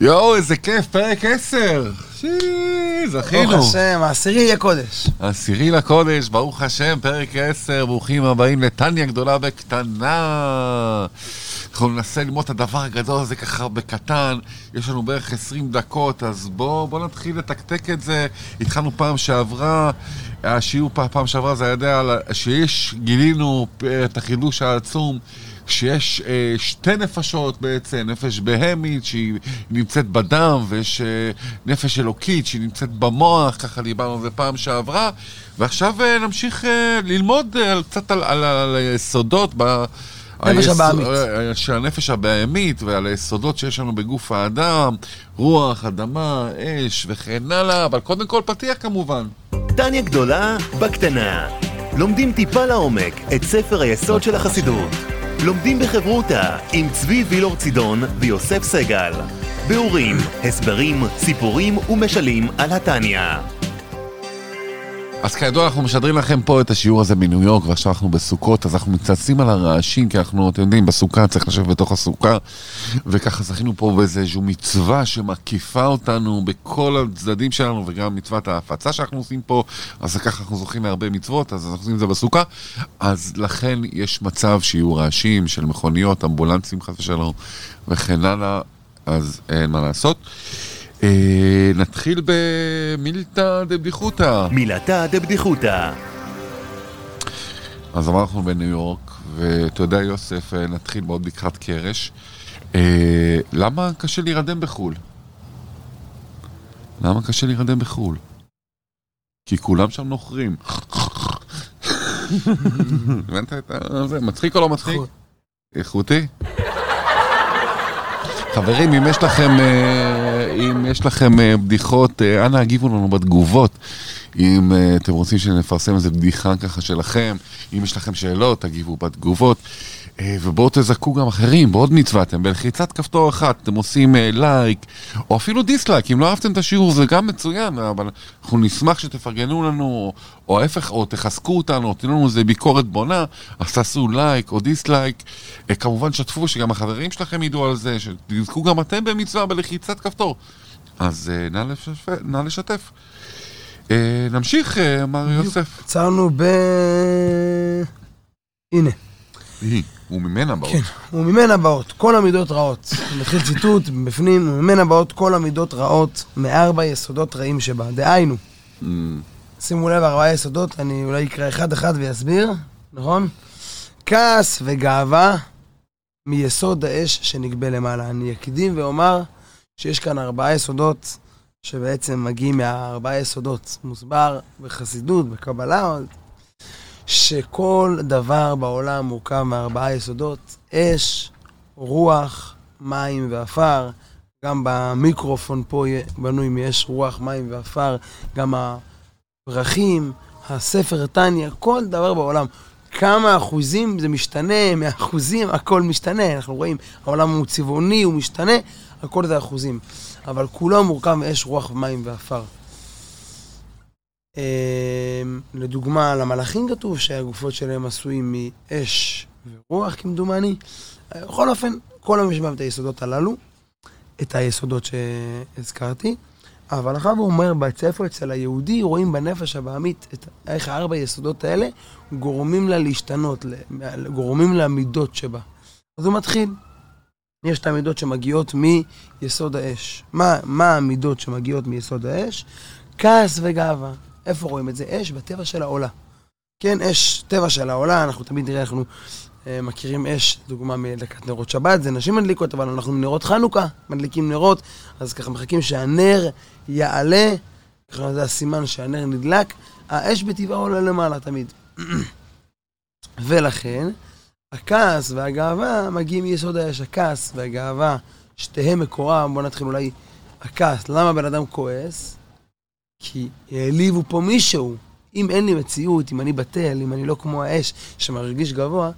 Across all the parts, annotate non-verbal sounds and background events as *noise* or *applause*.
יואו, איזה כיף, פרק 10. שי, זכינו. ברוך השם, העשירי יהיה קודש. עשירי לקודש, ברוך השם, פרק 10, ברוכים הבאים לטניה גדולה בקטנה. אנחנו ננסה ללמוד את הדבר הגדול הזה ככה בקטן, יש לנו בערך 20 דקות, אז בואו בוא נתחיל לתקתק את זה. התחלנו פעם שעברה, השיעור פעם שעברה זה היה יודע שיש, גילינו את החידוש העצום. שיש אה, שתי נפשות בעצם, נפש בהמית שהיא נמצאת בדם, ויש אה, נפש אלוקית שהיא נמצאת במוח, ככה דיברנו על זה פעם שעברה, ועכשיו אה, נמשיך אה, ללמוד אה, קצת על, על, על היסודות ב... נפש הבהמית. אה, של הנפש הבהמית ועל היסודות שיש לנו בגוף האדם, רוח, אדמה, אש וכן הלאה, אבל קודם כל פתיח כמובן. טניה גדולה בקטנה. לומדים טיפה לעומק את ספר היסוד של החסידות. לומדים בחברותה עם צבי וילור צידון ויוסף סגל. ביאורים, הסברים, סיפורים ומשלים על התניא. אז כידוע אנחנו משדרים לכם פה את השיעור הזה מניו יורק ועכשיו אנחנו בסוכות אז אנחנו מצטעצים על הרעשים כי אנחנו, אתם יודעים, בסוכה צריך לשבת בתוך הסוכה. וככה זכינו פה באיזושהי מצווה שמקיפה אותנו בכל הצדדים שלנו וגם מצוות ההפצה שאנחנו עושים פה. אז ככה אנחנו זוכים להרבה מצוות אז אנחנו עושים את זה בסוכה. אז לכן יש מצב שיהיו רעשים של מכוניות, אמבולנסים חס ושלום וכן הלאה אז אין מה לעשות נתחיל במילתא דבדיחותא. מילתא דבדיחותא. אז אמרנו אנחנו בניו יורק, ואתה יודע יוסף, אה, נתחיל מאוד לקראת קרש. אה, למה קשה להירדם בחו"ל? למה קשה להירדם בחו"ל? כי כולם שם נוכרים. הבנת את זה? מצחיק או לא מצחיק? איכותי? חברים, אם יש לכם, אה, אם יש לכם אה, בדיחות, אה, אנא הגיבו לנו בתגובות. אם אתם רוצים שנפרסם איזה בדיחה ככה שלכם, אם יש לכם שאלות, תגיבו בתגובות. ובואו תזכו גם אחרים, בעוד מצווה אתם בלחיצת כפתור אחת, אתם עושים לייק, או אפילו dislike, אם לא אהבתם את השיעור זה גם מצוין, אבל אנחנו נשמח שתפרגנו לנו, או ההפך, או תחזקו אותנו, או תנו לנו איזה ביקורת בונה, אז תעשו לייק או dislike. כמובן שתפו שגם החברים שלכם ידעו על זה, שתזכו גם אתם במצווה בלחיצת כפתור. אז נא לשתף. נא לשתף. נמשיך, מר יוסף. עצרנו ב... הנה. היא, וממנה באות. כן, וממנה באות כל המידות רעות. מתחיל ציטוט בפנים, וממנה באות כל המידות רעות מארבע יסודות רעים שבה. דהיינו, Mm, שימו לב, ארבעה יסודות, אני אולי אקרא אחד-אחד ואסביר, נכון? כעס וגאווה מיסוד האש שנגבה למעלה. אני אקדים ואומר שיש כאן ארבעה יסודות שבעצם מגיעים מהארבעה יסודות. מוסבר בחסידות, בקבלה, שכל דבר בעולם מורכב מארבעה יסודות, אש, רוח, מים ועפר. גם במיקרופון פה בנוי מאש, רוח, מים ועפר. גם הפרחים, הספר טניה, כל דבר בעולם. כמה אחוזים זה משתנה, מאחוזים הכל משתנה. אנחנו רואים, העולם הוא צבעוני, הוא משתנה, הכל זה אחוזים. אבל כולו מורכב מאש, רוח, מים ועפר. אמ, לדוגמה, למלאכים כתוב שהגופות שלהם עשויים מאש ורוח, כמדומני. בכל אופן, כל בהם את היסודות הללו, את היסודות שהזכרתי. אבל הוא אומר, בצפר אצל היהודי, רואים בנפש הבעמית את איך הארבע היסודות האלה גורמים לה להשתנות, גורמים לה מידות שבה. אז הוא מתחיל. יש את המידות שמגיעות מיסוד האש. מה, מה המידות שמגיעות מיסוד האש? כעס וגאווה. איפה רואים את זה? אש בטבע של העולה. כן, אש, טבע של העולה, אנחנו תמיד נראה, אנחנו מכירים אש, דוגמה מדלקת נרות שבת, זה נשים מדליקות, אבל אנחנו נרות חנוכה, מדליקים נרות, אז ככה מחכים שהנר יעלה, ככה זה הסימן שהנר נדלק, האש בטבעה עולה למעלה תמיד. *clears throat* ולכן, הכעס והגאווה מגיעים מיסוד האש, הכעס והגאווה, שתיהם מקורם, בואו נתחיל אולי, הכעס, למה בן אדם כועס? כי העליבו פה מישהו. אם אין לי מציאות, אם אני בטל, אם אני לא כמו האש שמרגיש גבוה,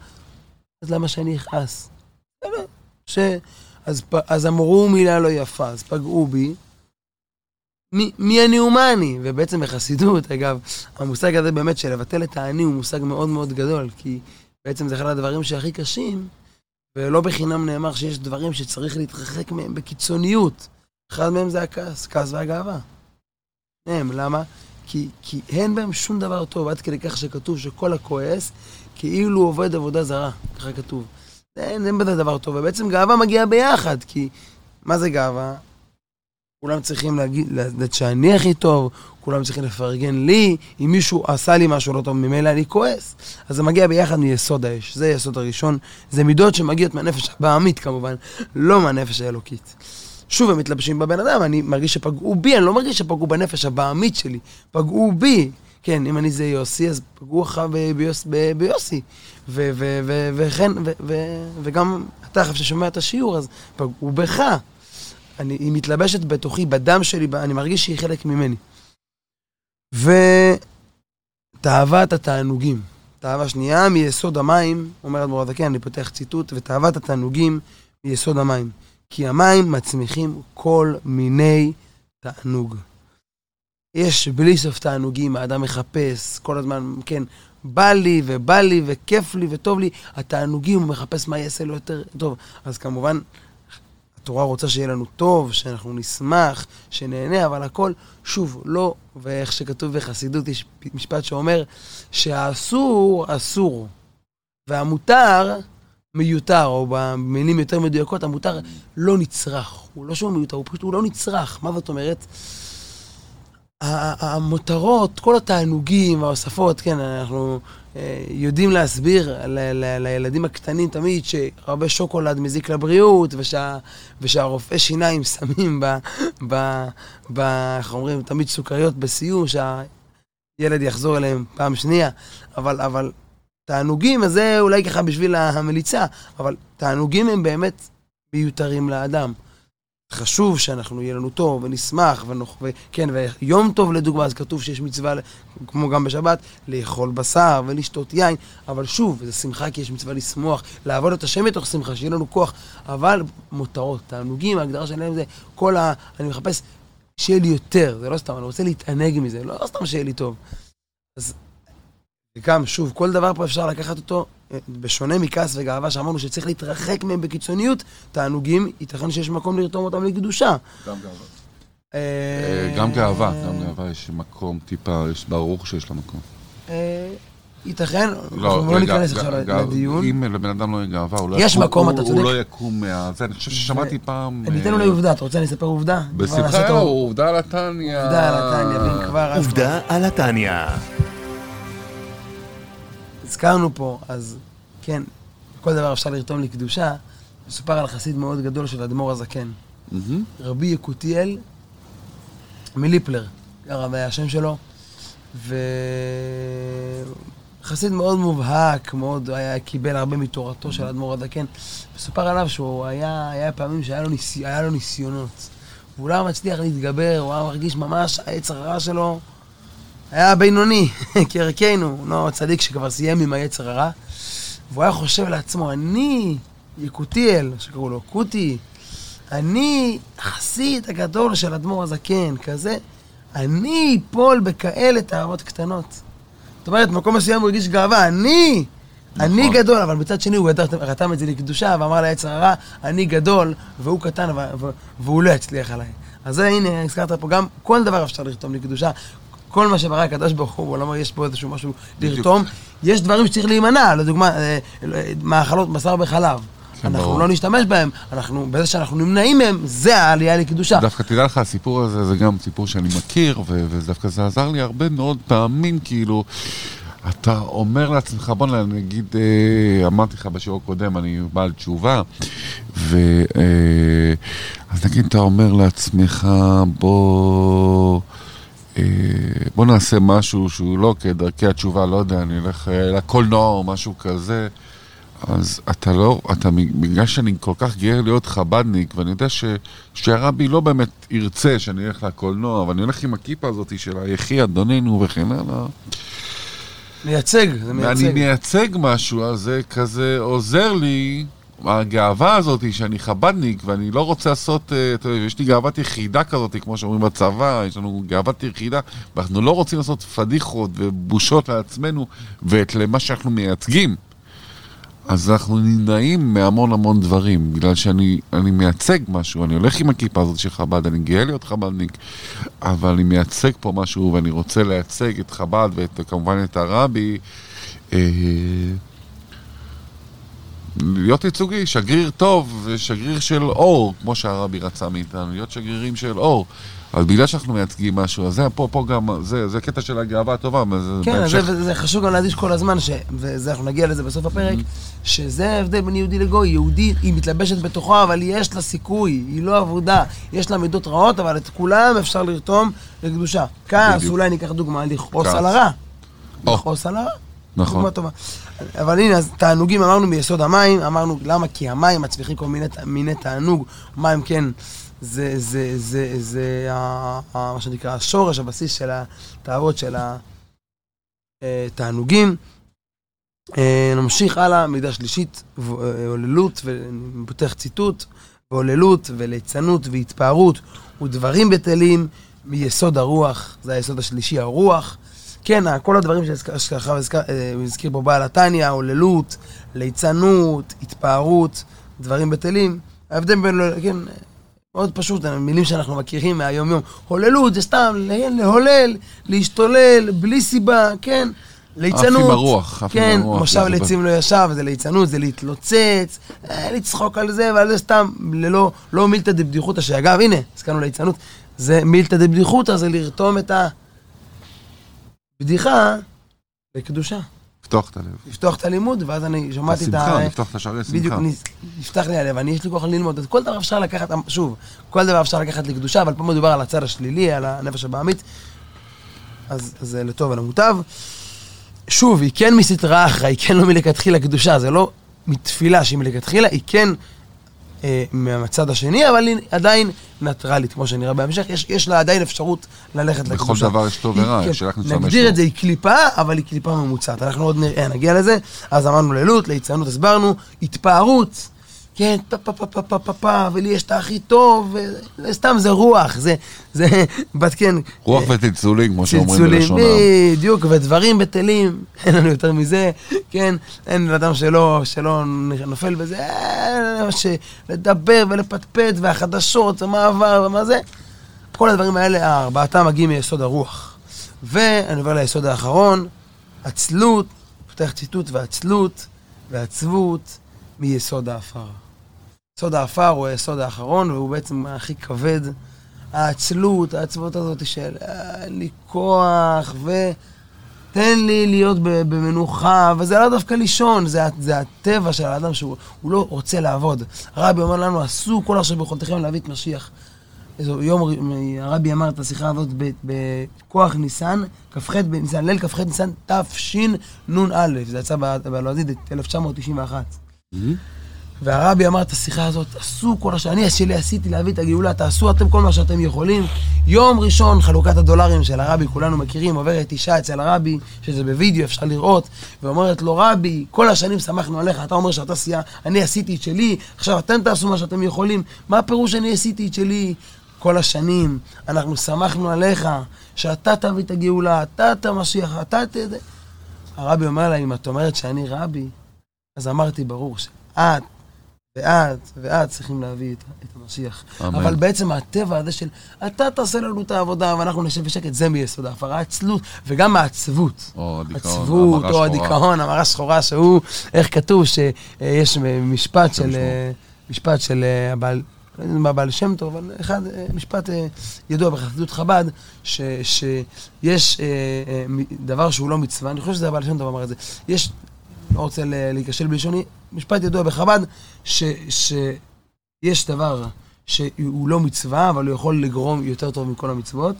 אז למה שאני אכעס? ש... אז, אז אמרו מילה לא יפה, אז פגעו בי. מי, מי אני ומה אני? ובעצם בחסידות, אגב, המושג הזה באמת של לבטל את האני הוא מושג מאוד מאוד גדול, כי בעצם זה אחד הדברים שהכי קשים, ולא בחינם נאמר שיש דברים שצריך להתרחק מהם בקיצוניות. אחד מהם זה הכעס, כעס והגאווה. הם, למה? כי, כי אין בהם שום דבר טוב, עד כדי כך שכתוב שכל הכועס כאילו עובד עבודה זרה, ככה כתוב. אין, אין בזה דבר טוב, ובעצם גאווה מגיעה ביחד, כי מה זה גאווה? כולם צריכים להגיד, לדעת שאני הכי טוב, כולם צריכים לפרגן לי, אם מישהו עשה לי משהו לא טוב, ממילא אני כועס. אז זה מגיע ביחד מיסוד האש, זה היסוד הראשון. זה מידות שמגיעות מהנפש הבעמית כמובן, לא מהנפש האלוקית. שוב הם מתלבשים בבן אדם, אני מרגיש שפגעו בי, אני לא מרגיש שפגעו בנפש הבעמית שלי, פגעו בי. כן, אם אני זה יוסי, אז פגעו אחריו ביוס, ביוסי. וכן, וגם אתה עכשיו ששומע את השיעור, אז פגעו בך. אני, היא מתלבשת בתוכי, בדם שלי, אני מרגיש שהיא חלק ממני. ותאוות התענוגים. תאווה שנייה, מיסוד המים, אומר אדמו"ר הזקן, אני פותח ציטוט, ותאוות התענוגים מיסוד המים. כי המים מצמיחים כל מיני תענוג. יש בלי סוף תענוגים, האדם מחפש כל הזמן, כן, בא לי ובא לי וכיף לי וטוב לי, התענוגים, הוא מחפש מה יעשה לו יותר טוב. אז כמובן, התורה רוצה שיהיה לנו טוב, שאנחנו נשמח, שנהנה, אבל הכל, שוב, לא, ואיך שכתוב בחסידות, יש משפט שאומר שהאסור, אסור, והמותר, מיותר, או במילים יותר מדויקות, המותר לא נצרך. הוא לא שהוא מיותר, הוא פשוט, הוא לא נצרך. מה זאת אומרת? המותרות, כל התענוגים, ההוספות, כן, אנחנו אה, יודעים להסביר לילדים הקטנים תמיד שהרבה שוקולד מזיק לבריאות, ושה, ושהרופאי שיניים *laughs* שמים ב... ב, ב איך אומרים, תמיד סוכריות בסיום, שהילד יחזור אליהם פעם שנייה, אבל, אבל תענוגים, אז זה אולי ככה בשביל המליצה, אבל תענוגים הם באמת מיותרים לאדם. חשוב שאנחנו, יהיה לנו טוב ונשמח, ונוח, וכן, ויום טוב לדוגמה, אז כתוב שיש מצווה, כמו גם בשבת, לאכול בשר ולשתות יין, אבל שוב, זה שמחה כי יש מצווה לשמוח, לעבוד את השם מתוך שמחה, שיהיה לנו כוח, אבל מותרות, תענוגים, ההגדרה שלהם זה כל ה... אני מחפש שיהיה לי יותר, זה לא סתם, אני רוצה להתענג מזה, לא סתם שיהיה לי טוב. אז וגם, שוב, כל דבר פה אפשר לקחת אותו, בשונה מכעס וגאווה שאמרנו שצריך להתרחק מהם בקיצוניות, תענוגים, ייתכן שיש מקום לרתום אותם לקדושה. גם גאווה. אה, גם גאווה, גם גאווה יש מקום טיפה, יש ברור שיש לה מקום. אה, ייתכן, לא, אנחנו לא ניכנס עכשיו לדיון. אם לבן אדם לא יהיה גאווה, הוא לא יש מקום, אתה צודק. הוא לא יקום מה... זה, אני חושב ששמעתי פעם... ניתן אולי עובדה, אתה רוצה אני אספר עובדה? בשמחה, עובדה על התניא. עובדה על התניא, עובדה על התניא. הזכרנו פה, אז כן, כל דבר אפשר לרתום לקדושה. מסופר על חסיד מאוד גדול של אדמו"ר הזקן. Mm-hmm. רבי יקותיאל מליפלר, הרב היה השם שלו, וחסיד מאוד מובהק, מאוד היה, קיבל הרבה מתורתו mm-hmm. של אדמו"ר הזקן. מסופר עליו שהוא היה, היה פעמים שהיה לו, ניס, לו ניסיונות. והוא לא מצליח להתגבר, הוא היה מרגיש ממש, העץ הרע שלו היה בינוני, *laughs* כערכנו, לא צדיק שכבר סיים עם היצר הרע. והוא היה חושב לעצמו, אני, יקותיאל, שקראו לו קוטי, אני החסיד הגדול של אדמו"ר הזקן, כזה, אני אפול בכאלה תאוות קטנות. זאת אומרת, במקום מסוים הוא הרגיש גאווה, אני, נכון. אני גדול, אבל מצד שני הוא רתם את זה לקדושה ואמר ליצר הרע, אני גדול, והוא קטן, והוא לא יצליח עליי. אז זה, הנה, הזכרת פה גם, כל דבר אפשר לרתום לקדושה, כל מה שברא הקדוש ברוך הוא בעולמו, יש פה איזשהו משהו לרתום. יש דברים שצריך להימנע, לדוגמה, אה, מאכלות בשר וחלב. כן, אנחנו לא נשתמש בהם, אנחנו, בזה שאנחנו נמנעים מהם, זה העלייה לקדושה. דווקא תדע לך, הסיפור הזה זה גם סיפור שאני מכיר, ודווקא זה עזר לי הרבה מאוד פעמים, כאילו, אתה אומר לעצמך, בוא נגיד, אה, אמרתי לך בשיעור הקודם, אני בעל תשובה, ו... אה, אז נגיד, אתה אומר לעצמך, בוא... אה, בוא נעשה משהו שהוא לא כדרכי התשובה, לא יודע, אני אלך אה, לקולנוע או משהו כזה. אז אתה לא, אתה, בגלל שאני כל כך גאה להיות חבדניק, ואני יודע ש, שהרבי לא באמת ירצה שאני אלך לקולנוע, אבל אני הולך עם הכיפה הזאת של היחי אדוננו וכן הלאה. מייצג, זה מייצג. ואני מייצג משהו, אז זה כזה עוזר לי הגאווה הזאת שאני חבדניק ואני לא רוצה לעשות, אה, אתה יודע, יש לי גאוות יחידה כזאת, כמו שאומרים בצבא, יש לנו גאוות יחידה, ואנחנו לא רוצים לעשות פדיחות ובושות לעצמנו ולמה שאנחנו מייצגים. אז אנחנו נמנעים מהמון המון דברים, בגלל שאני אני מייצג משהו, אני הולך עם הכיפה הזאת של חב"ד, אני גאה להיות חב"דניק, אבל אני מייצג פה משהו ואני רוצה לייצג את חב"ד וכמובן את הרבי. אה, להיות ייצוגי, שגריר טוב ושגריר של אור, כמו שהרבי רצה מאיתנו, להיות שגרירים של אור. אז בגלל שאנחנו מייצגים משהו, אז זה פה, פה גם, זה, זה קטע של הגאווה הטובה. כן, בהמשך... זה, זה חשוב גם להדגיש כל הזמן, ש, ואנחנו נגיע לזה בסוף הפרק, mm-hmm. שזה ההבדל בין יהודי לגוי. יהודי, היא מתלבשת בתוכו, אבל יש לה סיכוי, היא לא עבודה. יש לה מידות רעות, אבל את כולם אפשר לרתום לקדושה. כעס, אולי ניקח דוגמה, לכעוס על הרע. לכעוס על הרע. נכון. דוגמה טובה. אבל הנה, אז תענוגים אמרנו ביסוד המים, אמרנו למה? כי המים מצליחים כל מיני, מיני תענוג, מים כן, זה, זה, זה, זה, ה, ה, מה שנקרא השורש, הבסיס של התאוות של התענוגים. אה, נמשיך הלאה, מידה שלישית, הוללות, ואני פותח ציטוט, והוללות וליצנות והתפארות ודברים בטלים מיסוד הרוח, זה היסוד השלישי, הרוח. כן, כל הדברים שהזכיר אה, פה בעל התניא, הוללות, ליצנות, התפארות, דברים בטלים. ההבדל בין, כן, מאוד פשוט, מילים שאנחנו מכירים מהיום-יום. הוללות זה סתם להולל, להשתולל, בלי סיבה, כן. ליצנות. הרוח, אף כן, עם הרוח. כן, מושב לצים לא ישב, זה ליצנות, זה להתלוצץ, אה, לצחוק על זה, ועל זה סתם, ללא, לא מילתא דבדיחותא, שאגב, הנה, הזכרנו ליצנות, זה מילתא דבדיחותא, זה לרתום את הבדיחה לקדושה. לפתוח את הלב. לפתוח את הלימוד, ואז אני שמעתי את ה... השמחה, לפתוח את השערי השמחה. בדיוק, נפתח לי הלב, אני יש לי כוח ללמוד. אז כל דבר אפשר לקחת, שוב, כל דבר אפשר לקחת לקדושה, אבל פה מדובר על הצד השלילי, על הנפש הבעמית. אז זה לטוב ולמוטב. שוב, היא כן מסתרה אחרא, היא כן לא מלכתחילה קדושה, זה לא מתפילה שהיא מלכתחילה, היא כן אה, מהצד השני, אבל היא עדיין ניטרלית, כמו שנראה בהמשך, יש, יש לה עדיין אפשרות ללכת לקדושה. בכל דבר יש טוב ורע, יש רק נשתמש נגדיר את זה, היא קליפה, אבל היא קליפה ממוצעת. אנחנו עוד נראה, נגיע לזה. אז אמרנו לילות, ליצנות הסברנו, התפארות. כן, פה פה פה פה פה פה פה, ולי יש את הכי טוב, וסתם זה רוח, זה, זה, *laughs* בת כן. רוח וצלצולים, כמו שאומרים בלשון העם. בדיוק, ודברים בטלים, *laughs* אין לנו יותר מזה, כן, אין אדם שלא, שלא נופל בזה, לדבר ולפטפט, והחדשות, ומה עבר ומה זה, כל הדברים האלה, ארבעתם מגיעים מיסוד הרוח. ואני עובר ליסוד האחרון, עצלות, פותח ציטוט, ועצלות, ועצבות. מיסוד האפר. יסוד האפר הוא היסוד האחרון, והוא בעצם הכי כבד. העצלות, העצבות הזאת של אה, אין לי כוח, ותן לי להיות במנוחה, וזה לא דווקא לישון, זה, זה הטבע של האדם שהוא לא רוצה לעבוד. הרבי אומר לנו, עשו כל אשר ביכולתכם להביא את משיח. איזה יום, הרבי אמר את השיחה הזאת בכוח ניסן, כ"ח בניסן, ליל כ"ח ניסן תשנ"א, זה יצא בלועזית 1991. והרבי אמר את השיחה הזאת, עשו כל השנה, אני שלי עשיתי להביא את הגאולה, תעשו אתם כל מה שאתם יכולים. יום ראשון, חלוקת הדולרים של הרבי, כולנו מכירים, עוברת אישה אצל הרבי, שזה בווידאו, אפשר לראות, ואומרת לו, רבי, כל השנים שמחנו עליך, אתה אומר שאתה סייע, אני עשיתי את שלי, עכשיו אתם תעשו מה שאתם יכולים. מה הפירוש אני עשיתי את שלי? כל השנים, אנחנו שמחנו עליך, שאתה תביא את הגאולה, אתה את המשיח, אתה את זה. הרבי אומר לה, אם את אומרת שאני רבי, אז אמרתי, ברור שאת ואת ואת צריכים להביא את, את המשיח. אמן. אבל בעצם הטבע הזה של אתה תעשה לנו את העבודה ואנחנו נשב בשקט, זה מיסוד ההפרה, העצלות וגם העצבות. או הדיכאון, עצבות, או הדיכאון, המרה שחורה, שהוא, איך כתוב, שיש משפט של, משפט של הבעל, לא יודע מה בעל שם טוב, אבל אחד, משפט ידוע בחסידות חב"ד, ש, שיש דבר שהוא לא מצווה, אני חושב שזה הבעל שם טוב אמר את זה, יש לא רוצה להיכשל בלשוני, משפט ידוע בחב"ד, שיש דבר שהוא לא מצווה, אבל הוא יכול לגרום יותר טוב מכל המצוות.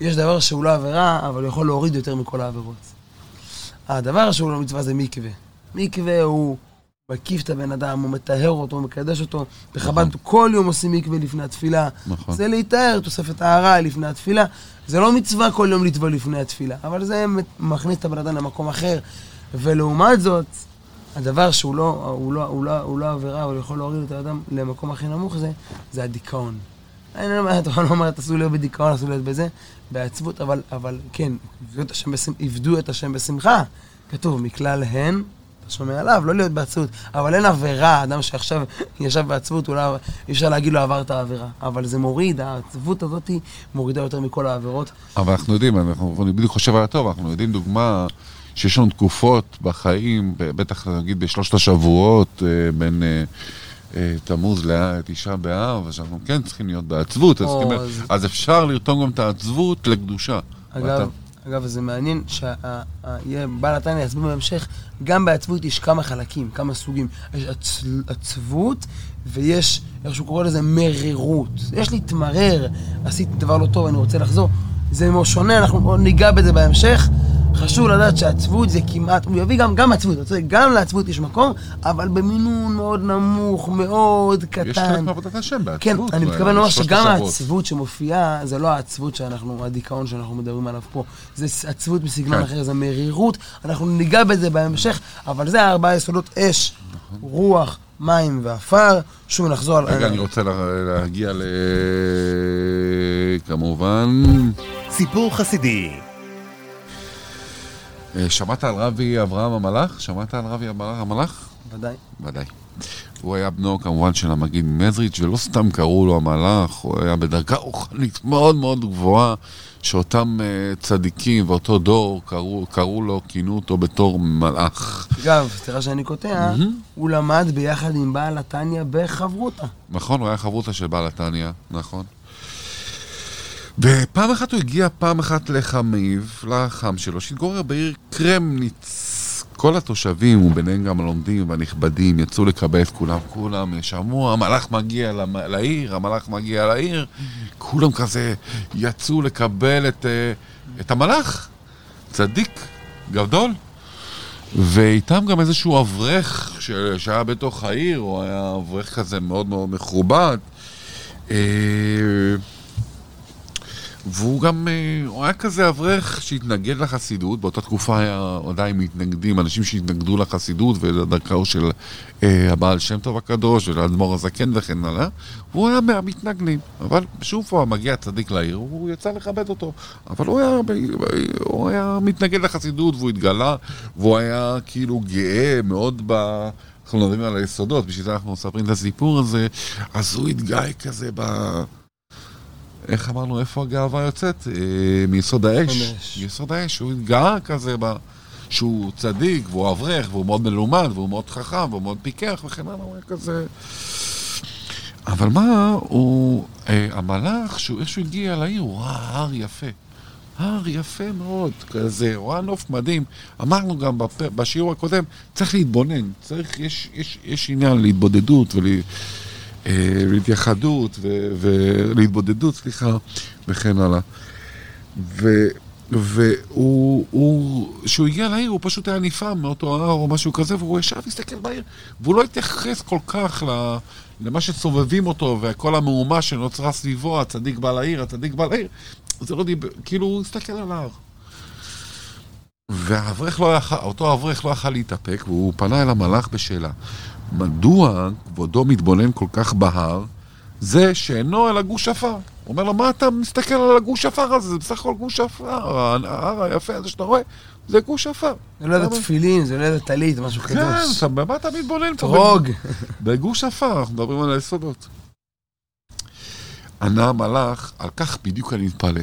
יש דבר שהוא לא עבירה, אבל הוא יכול להוריד יותר מכל העבירות. הדבר שהוא לא מצווה זה מקווה. מקווה הוא מקיף את הבן אדם, הוא מטהר אותו, הוא מקדש אותו. בחב"ד נכון. כל יום עושים מקווה לפני התפילה. נכון. זה להיטהר, תוספת טהרה לפני התפילה. זה לא מצווה כל יום לטבול לפני התפילה, אבל זה מכניס את הבן אדם למקום אחר. ולעומת זאת, הדבר שהוא לא, הוא לא, הוא לא, הוא לא עבירה, אבל יכול להוריד את האדם למקום הכי נמוך זה, זה הדיכאון. אני לא אומר, התורה לא אומרת, אסור להיות בדיכאון, אסור להיות בזה, בעצבות, אבל, אבל כן, עבדו את השם, בשמחה. כתוב, מכלל הן אתה שומע עליו, לא להיות בעצבות. אבל אין עבירה, אדם שעכשיו ישב בעצבות, אולי אי אפשר להגיד לו עברת עבירה. אבל זה מוריד, העצבות הזאת מורידה יותר מכל העבירות. אבל אנחנו יודעים, אנחנו, אני בדיוק חושב על הטוב, אנחנו יודעים דוגמה שיש לנו תקופות בחיים, בטח נגיד בשלושת השבועות, אה, בין אה, אה, תמוז לתשעה באב, אז אנחנו כן צריכים להיות בעצבות, אז, או, אז- אז אפשר לרתום גם את העצבות לקדושה. אגב, ואתה- אגב, זה מעניין שבעל התניא יסביר בהמשך, גם בעצבות יש כמה חלקים, כמה סוגים. יש עצ... עצבות, ויש, איך שהוא קורא לזה, מרירות. יש להתמרר, עשיתי דבר לא טוב, אני רוצה לחזור. זה מאוד שונה, אנחנו ניגע בזה בהמשך. חשוב לדעת שעצבות זה כמעט, הוא יביא גם, גם עצבות, אתה צודק, גם לעצבות יש מקום, אבל במינון מאוד נמוך, מאוד קטן. יש חלק מעבודת השם בעצבות. כן, אני מתכוון לומר שגם. העצבות שמופיעה, זה לא העצבות שאנחנו, הדיכאון שאנחנו מדברים עליו פה. זה עצבות בסגנון כן. אחר, זה מרירות. אנחנו ניגע בזה בהמשך, אבל זה הארבעה יסודות אש, רוח, מים ועפר. שוב נחזור על... רגע, אני רוצה לה- להגיע ל... כמובן... סיפור חסידי. אה, שמעת על רבי אברהם המלאך? שמעת על רבי אברהם המלאך? ודאי. ודאי. הוא היה בנו כמובן של המגיד מזריץ', ולא סתם קראו לו המלאך, הוא היה בדרגה רוחנית מאוד מאוד גבוהה, שאותם uh, צדיקים ואותו דור קראו, קראו לו, כינו אותו בתור מלאך. אגב, סליחה שאני קוטע, הוא למד ביחד עם בעל התניא בחברותא. נכון, הוא היה חברותא של בעל התניא, נכון. ופעם אחת הוא הגיע פעם אחת לחמיב, לחם שלו, שהתגורר בעיר קרמניץ. כל התושבים, וביניהם גם הלומדים והנכבדים, יצאו לקבל את כולם. כולם שמעו, המלאך מגיע לעיר, המלאך מגיע לעיר. כולם כזה יצאו לקבל את, אה, את המלאך. צדיק גדול. ואיתם גם איזשהו אברך ש- שהיה בתוך העיר, הוא היה אברך כזה מאוד מאוד מכובד. והוא גם, אה, הוא היה כזה אברך שהתנגד לחסידות, באותה תקופה היה עדיין מתנגדים, אנשים שהתנגדו לחסידות ולדרכו של אה, הבעל שם טוב הקדוש ולאדמו"ר הזקן וכן הלאה, והוא היה מהמתנגדים. אבל שוב פעם, מגיע צדיק לעיר, הוא יצא לכבד אותו. אבל הוא היה, הוא היה מתנגד לחסידות והוא התגלה, והוא היה כאילו גאה מאוד ב... אנחנו מדברים על היסודות, בשביל זה אנחנו מספרים את הסיפור הזה, אז הוא התגאה כזה ב... איך אמרנו, איפה הגאווה יוצאת? אה, מיסוד האש. מיסוד האש, הוא התגאה כזה ב... שהוא צדיק, והוא אברך, והוא מאוד מלומד, והוא מאוד חכם, והוא מאוד פיקח וכן הלאה, הוא היה כזה... אבל מה, הוא... אה, המלאך, שהוא, איך שהוא הגיע לעיר, הוא ראה הר יפה. הר יפה מאוד, כזה, הוא ראה נוף מדהים. אמרנו גם בפ... בשיעור הקודם, צריך להתבונן, צריך, יש, יש, יש עניין להתבודדות ול... אה, להתייחדות ולהתבודדות, סליחה, וכן הלאה. ו- והוא, הוא- כשהוא הגיע לעיר, הוא פשוט היה נפעם מאותו הר או משהו כזה, והוא ישב והסתכל בעיר, והוא לא התייחס כל כך ל- למה שסובבים אותו, וכל המהומה שנוצרה סביבו, הצדיק בעל העיר, הצדיק בעל העיר, זה לא דיבר, כאילו הוא הסתכל על ההר. והאברך לא יכל, אותו אברך לא יכל להתאפק, והוא פנה אל המלאך בשאלה. מדוע כבודו מתבונן כל כך בהר, זה שאינו אלא גוש עפר? הוא אומר לו, מה אתה מסתכל על הגוש עפר הזה? זה בסך הכל גוש עפר, ההר היפה הזה שאתה רואה, זה גוש עפר. זה לא איזה למה? תפילין, זה לא איזה טלית, משהו כן, קדוש. אתה- במה אתה מתבונן פה? טרוג. *laughs* בגוש עפר, אנחנו מדברים על היסודות. ענה המלאך, על כך בדיוק אני מתפלא,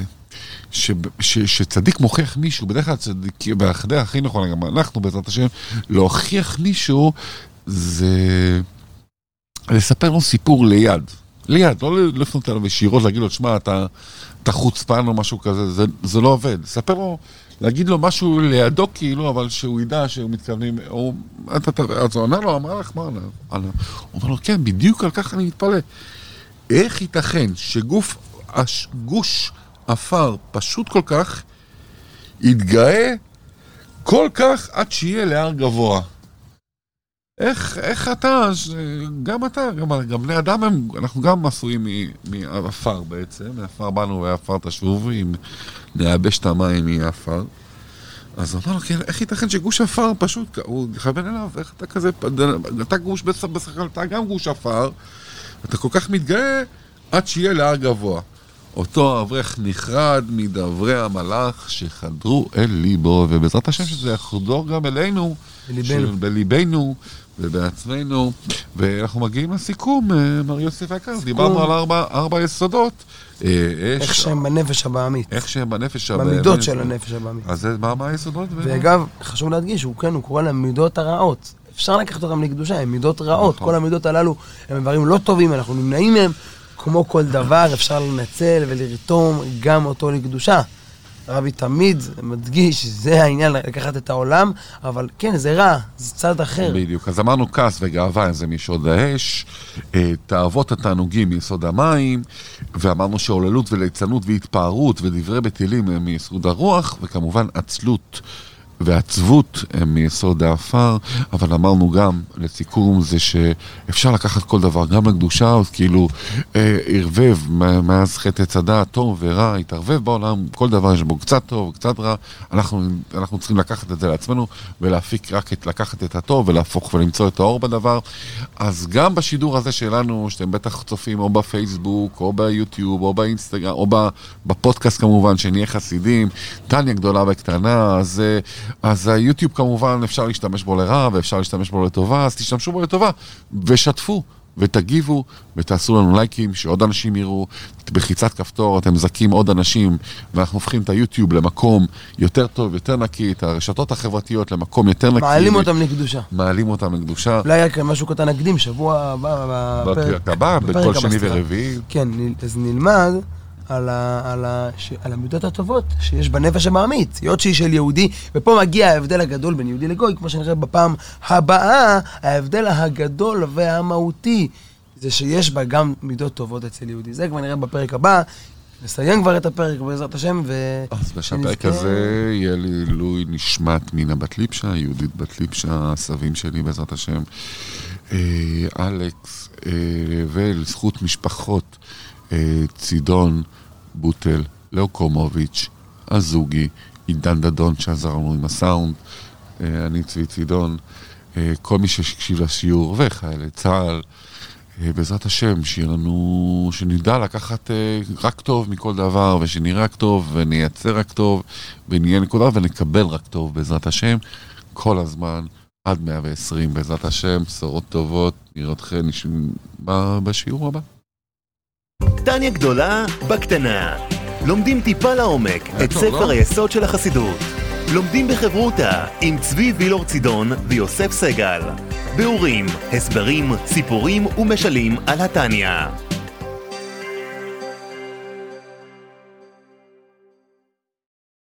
ש, ש, שצדיק מוכיח מישהו, בדרך כלל צדיק, והדרך הכי נכון, גם אנחנו בעזרת השם, להוכיח מישהו זה לספר לו סיפור ליד. ליד, לא לפנות אליו ישירות, להגיד לו, שמע, אתה, אתה חוצפן או משהו כזה, זה, זה לא עובד. לספר לו, להגיד לו משהו לידו כאילו, אבל שהוא ידע שהוא מתכוונים, אתה, אז הוא ענה לו, אמר לך, מה? ענה. הוא אומר לו, כן, בדיוק על כך אני מתפלא. איך ייתכן שגוף, הש- גוש עפר פשוט כל כך, יתגאה כל כך עד שיהיה להר גבוה? איך, איך אתה, ש- גם אתה, גם, גם בני אדם הם, אנחנו גם עשויים מעפר בעצם, מעפר באנו ועפר תשובו, אם נייבש את המים מעפר. אז הוא אמר לו, כן, איך ייתכן שגוש עפר פשוט, הוא מכוון אליו, איך אתה כזה, אתה גוש בסך הכל, אתה גם גוש עפר, אתה כל כך מתגאה עד שיהיה להר גבוה. אותו אברך נחרד מדברי המלאך שחדרו אל ליבו, ובעזרת השם שזה יחדור גם אלינו, בליבנו. ובעצמנו. ואנחנו מגיעים לסיכום, אה, מר יוסף היקר, דיברנו על ארבע, ארבע יסודות. אה, איך שהם בנפש הבעמית. איך שהם בנפש במידות הבאמת. של הנפש הבעמית. אז מה מה היסודות? ואגב, חשוב להדגיש, הוא כן, הוא קורא להם מידות הרעות. אפשר לקחת אותם לקדושה, הן מידות רעות. נכון. כל המידות הללו הם דברים לא טובים, אנחנו נמנעים מהם. כמו כל דבר, אפשר לנצל ולרתום גם אותו לקדושה. רבי תמיד מדגיש, זה העניין, לקחת את העולם, אבל כן, זה רע, זה צד אחר. בדיוק. אז אמרנו כעס וגאווה זה מיסוד האש, אה, תאוות התענוגים מיסוד המים, ואמרנו שעוללות וליצנות והתפארות ודברי בטלים הם מיסוד הרוח, וכמובן עצלות. ועצבות הם מיסוד העפר, אבל אמרנו גם, לסיכום, זה שאפשר לקחת כל דבר, גם לקדושה, אז כאילו אה, ערבב מאז חטא הדעת, טוב ורע, התערבב בעולם, כל דבר יש בו קצת טוב, קצת רע, אנחנו, אנחנו צריכים לקחת את זה לעצמנו ולהפיק רק את, לקחת את הטוב ולהפוך ולמצוא את האור בדבר. אז גם בשידור הזה שלנו, שאתם בטח צופים או בפייסבוק, או ביוטיוב, או באינסטגרם, או בפודקאסט כמובן, שנהיה חסידים, טניה גדולה וקטנה, אז, אה, אז היוטיוב כמובן אפשר להשתמש בו לרע ואפשר להשתמש בו לטובה, אז תשתמשו בו לטובה ושתפו. ותגיבו, ותעשו לנו לייקים, שעוד אנשים יראו. בחיצת כפתור אתם מזכים עוד אנשים, ואנחנו הופכים את היוטיוב למקום יותר טוב, יותר נקי, את הרשתות החברתיות למקום יותר נקי. מעלים אותם לקדושה. מעלים אותם לקדושה. אולי רק משהו קטן נקדים, שבוע הבא, בפרק הבא, בכל שני. ורביעי. כן, אז נלמד על, ה, על, ה, ש, על המידות הטובות שיש בנפש המעמית, היות שהיא של יהודי, ופה מגיע ההבדל הגדול בין יהודי לגוי, כמו שנראה בפעם הבאה, ההבדל הגדול והמהותי זה שיש בה גם מידות טובות אצל יהודי. זה כבר נראה בפרק הבא. נסיים כבר את הפרק בעזרת השם, ו... אז בשפרק הזה יהיה לעילוי נשמת מינה בת ליפשה, יהודית בת ליפשה, הסבים שלי בעזרת השם, אה, אלכס, אה, ולזכות משפחות אה, צידון, בוטל, לאוקומוביץ', הזוגי, עידן דדון שעזר לנו עם הסאונד, אה, אני צבי צידון, אה, כל מי שהקשיב לשיעור, וחיילי צה"ל. אה, בעזרת השם, שיהיה לנו, שנדע לקחת רק טוב מכל דבר, ושנראה רק טוב, ונייצר רק טוב, ונהיה נקודה, ונקבל רק טוב, בעזרת השם, כל הזמן, עד 120, בעזרת השם, בשורות טובות, נראה אתכם בשיעור הבא. טניה גדולה בקטנה. לומדים טיפה לעומק את ספר לא? היסוד של החסידות. לומדים בחברותה עם צבי וילור צידון ויוסף סגל. ביאורים, הסברים, סיפורים ומשלים על התניא.